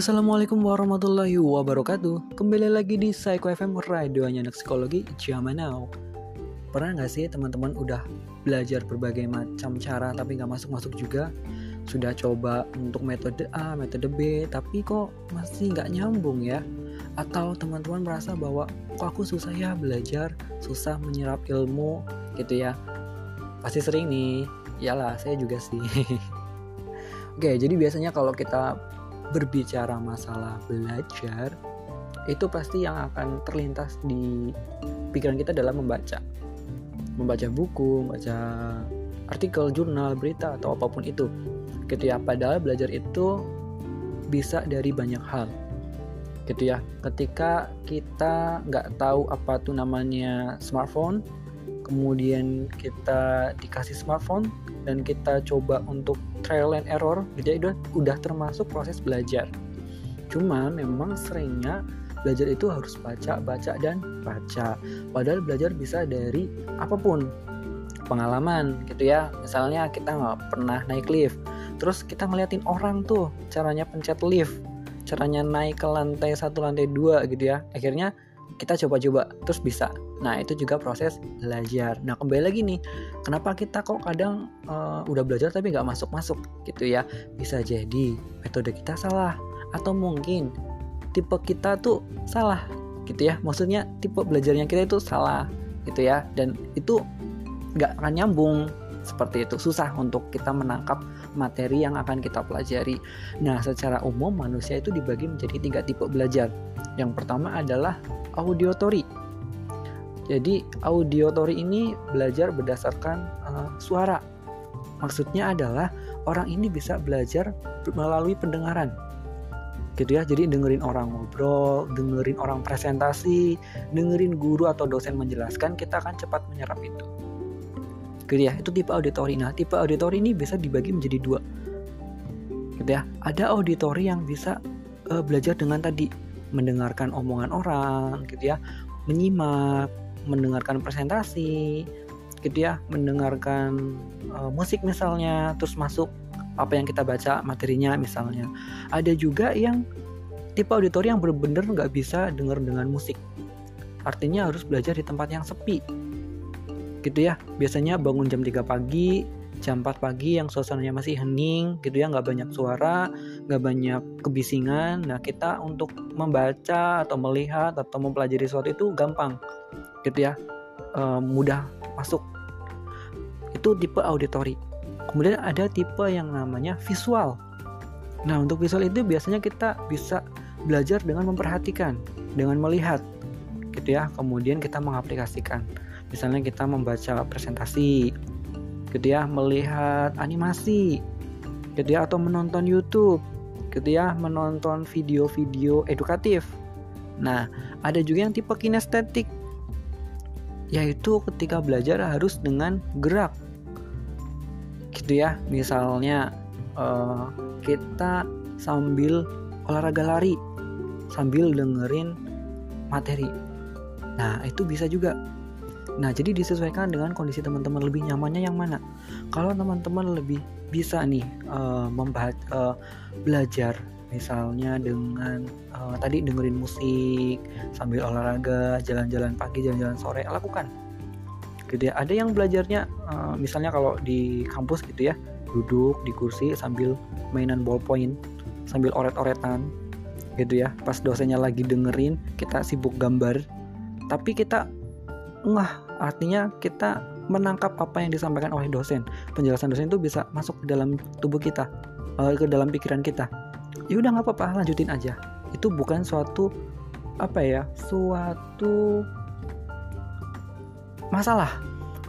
Assalamualaikum warahmatullahi wabarakatuh. Kembali lagi di Psycho FM Radionya anak psikologi zaman now. Pernah gak sih teman-teman udah belajar berbagai macam cara tapi gak masuk-masuk juga? Sudah coba untuk metode A, metode B Tapi kok masih gak nyambung ya? Atau teman-teman merasa bahwa kok aku susah ya belajar Susah menyerap ilmu gitu ya? Pasti sering nih. Iyalah saya juga sih. Oke, jadi biasanya kalau kita berbicara masalah belajar itu pasti yang akan terlintas di pikiran kita dalam membaca. Membaca buku membaca artikel jurnal berita atau apa pun itu. Gitu ya padahal belajar itu bisa dari banyak hal. Gitu ya. Ketika kita nggak tahu apa tuh namanya smartphone kemudian kita dikasih smartphone dan kita coba untuk trial and error jadi udah udah termasuk proses belajar. Cuma memang seringnya belajar itu harus baca baca dan baca. Padahal belajar bisa dari apa pun. Pengalaman gitu ya. Misalnya kita nggak pernah naik lift terus kita ngeliatin orang tuh caranya pencet lift caranya naik ke lantai satu lantai dua gitu ya. Akhirnya kita coba-coba terus bisa. Nah itu juga proses belajar. Nah kembali lagi nih kenapa kita kok kadang uh, udah belajar tapi nggak masuk-masuk gitu ya? Bisa jadi metode kita salah atau mungkin tipe kita tuh salah gitu ya? Maksudnya tipe belajarnya kita itu salah gitu ya? Dan itu nggak akan nyambung seperti itu susah untuk kita menangkap materi yang akan kita pelajari. Nah, secara umum manusia itu dibagi menjadi tiga tipe belajar. Yang pertama adalah audiotori. Jadi audiotori ini belajar berdasarkan uh, suara. Maksudnya adalah orang ini bisa belajar melalui pendengaran. Gitu ya. Jadi dengerin orang ngobrol, dengerin orang presentasi, dengerin guru atau dosen menjelaskan, kita akan cepat menyerap itu. Gitu ya. Itu tipe auditori. Nah, tipe auditori ini bisa dibagi menjadi dua. Gitu ya. Ada auditori yang bisa uh, belajar dengan tadi mendengarkan omongan orang gitu ya menyimak mendengarkan presentasi gitu ya mendengarkan uh, musik misalnya terus masuk apa yang kita baca materinya misalnya ada juga yang tipe auditori yang benar-benar nggak bisa dengar dengan musik artinya harus belajar di tempat yang sepi gitu ya. Biasanya bangun jam 3 pagi jam 4 pagi yang suasananya masih hening gitu ya. Nggak banyak suara nggak banyak kebisingan. Nah kita untuk membaca atau melihat atau mempelajari sesuatu itu gampang gitu ya. E, mudah masuk. Itu tipe auditory kemudian ada tipe yang namanya visual. Nah untuk visual itu biasanya kita bisa belajar dengan memperhatikan dengan melihat gitu ya. Kemudian kita mengaplikasikan misalnya kita membaca presentasi gitu ya melihat animasi gitu ya atau menonton YouTube gitu ya menonton video-video edukatif. Nah ada juga yang tipe kinestetik yaitu ketika belajar harus dengan gerak. Gitu ya misalnya uh, kita sambil olahraga lari sambil dengerin materi. Nah itu bisa juga Nah, jadi disesuaikan dengan kondisi teman-teman lebih nyamannya yang mana. Kalau teman-teman lebih bisa nih uh, membahas uh, belajar misalnya dengan uh, tadi dengerin musik sambil olahraga, jalan-jalan pagi, jalan-jalan sore, lakukan. Gitu ya. Ada yang belajarnya uh, misalnya kalau di kampus gitu ya, duduk di kursi sambil mainan ballpoint, sambil oret-oretan gitu ya. Pas dosennya lagi dengerin, kita sibuk gambar, tapi kita ngah artinya kita menangkap apa yang disampaikan oleh dosen. Penjelasan dosen itu bisa masuk ke dalam tubuh kita eh, ke dalam pikiran kita. Ya udah nggak apa-apa lanjutin aja. Itu bukan suatu apa ya suatu masalah.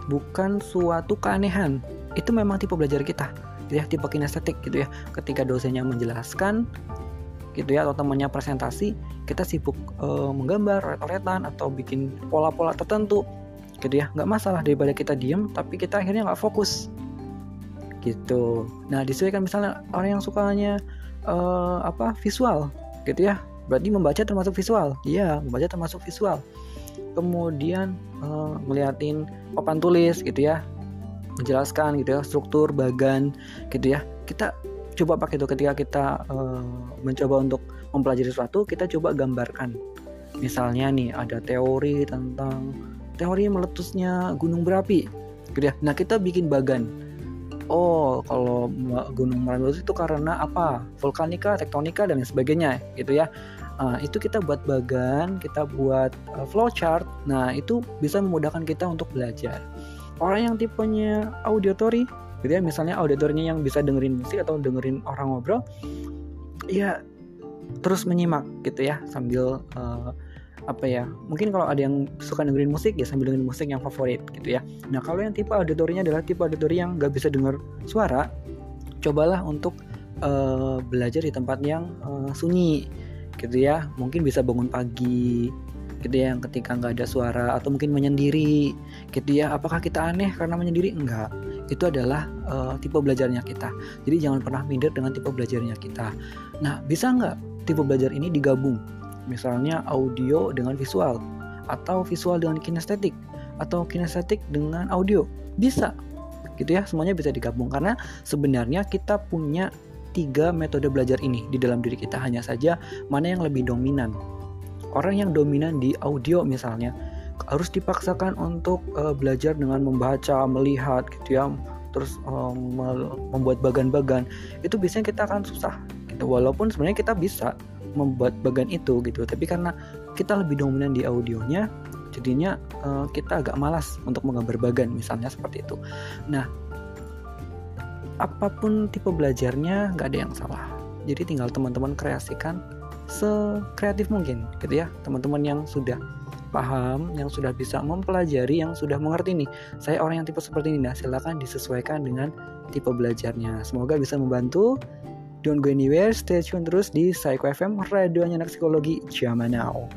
Bukan suatu keanehan. Itu memang tipe belajar kita ya tipe kinestetik gitu ya. Ketika dosennya menjelaskan gitu ya atau temannya presentasi kita sibuk e, menggambar oret-oretan atau bikin pola-pola tertentu gitu ya. Nggak masalah daripada kita diem tapi kita akhirnya nggak fokus. Gitu. Nah disesuaikan misalnya orang yang sukanya uh, apa visual gitu ya. Berarti membaca termasuk visual. Iya membaca termasuk visual. Kemudian uh, ngeliatin papan tulis gitu ya. Menjelaskan gitu ya struktur bagan gitu ya. Kita coba pakai itu ketika kita uh, mencoba untuk mempelajari sesuatu kita coba gambarkan. Misalnya nih ada teori tentang teori meletusnya gunung berapi. Gitu ya. Nah kita bikin bagan. Oh kalau gunung meletus itu karena apa? Vulkanika tektonika dan sebagainya gitu ya. Nah, itu kita buat bagan, kita buat uh, flowchart. Nah, itu bisa memudahkan kita untuk belajar. Orang yang tipenya auditory, gitu ya, misalnya auditornya yang bisa dengerin musik atau dengerin orang ngobrol, ya terus menyimak gitu ya sambil uh, apa ya mungkin kalau ada yang suka dengerin musik ya sambil dengerin musik yang favorit gitu ya. Nah kalau yang tipe auditorinya adalah tipe auditori yang nggak bisa dengar suara cobalah untuk uh, belajar di tempat yang uh, sunyi gitu ya. Mungkin bisa bangun pagi gitu ya yang ketika nggak ada suara atau mungkin menyendiri gitu ya. Apakah kita aneh karena menyendiri? Enggak itu adalah uh, tipe belajarnya kita. Jadi jangan pernah minder dengan tipe belajarnya kita. Nah bisa nggak tipe belajar ini digabung misalnya audio dengan visual atau visual dengan kinestetik atau kinestetik dengan audio. Bisa gitu ya semuanya bisa digabung. Karena sebenarnya kita punya tiga metode belajar ini di dalam diri kita. Hanya saja mana yang lebih dominan? Orang yang dominan di audio misalnya harus dipaksakan untuk uh, belajar dengan membaca melihat gitu ya terus um, membuat bagan-bagan. Itu biasanya kita akan susah gitu. Walaupun sebenarnya kita bisa membuat bagan itu gitu. Tapi karena kita lebih dominan di audionya jadinya uh, kita agak malas untuk menggambar bagan misalnya seperti itu. Nah apa pun tipe belajarnya nggak ada yang salah. Jadi tinggal teman-teman kreasikan sekreatif mungkin gitu ya. Teman-teman yang sudah paham yang sudah bisa mempelajari yang sudah mengerti nih. Saya orang yang tipe seperti ini nah silakan disesuaikan dengan tipe belajarnya. Semoga bisa membantu Don't go anywhere, stay tune terus di Psycho FM, radionya anak psikologi zaman now.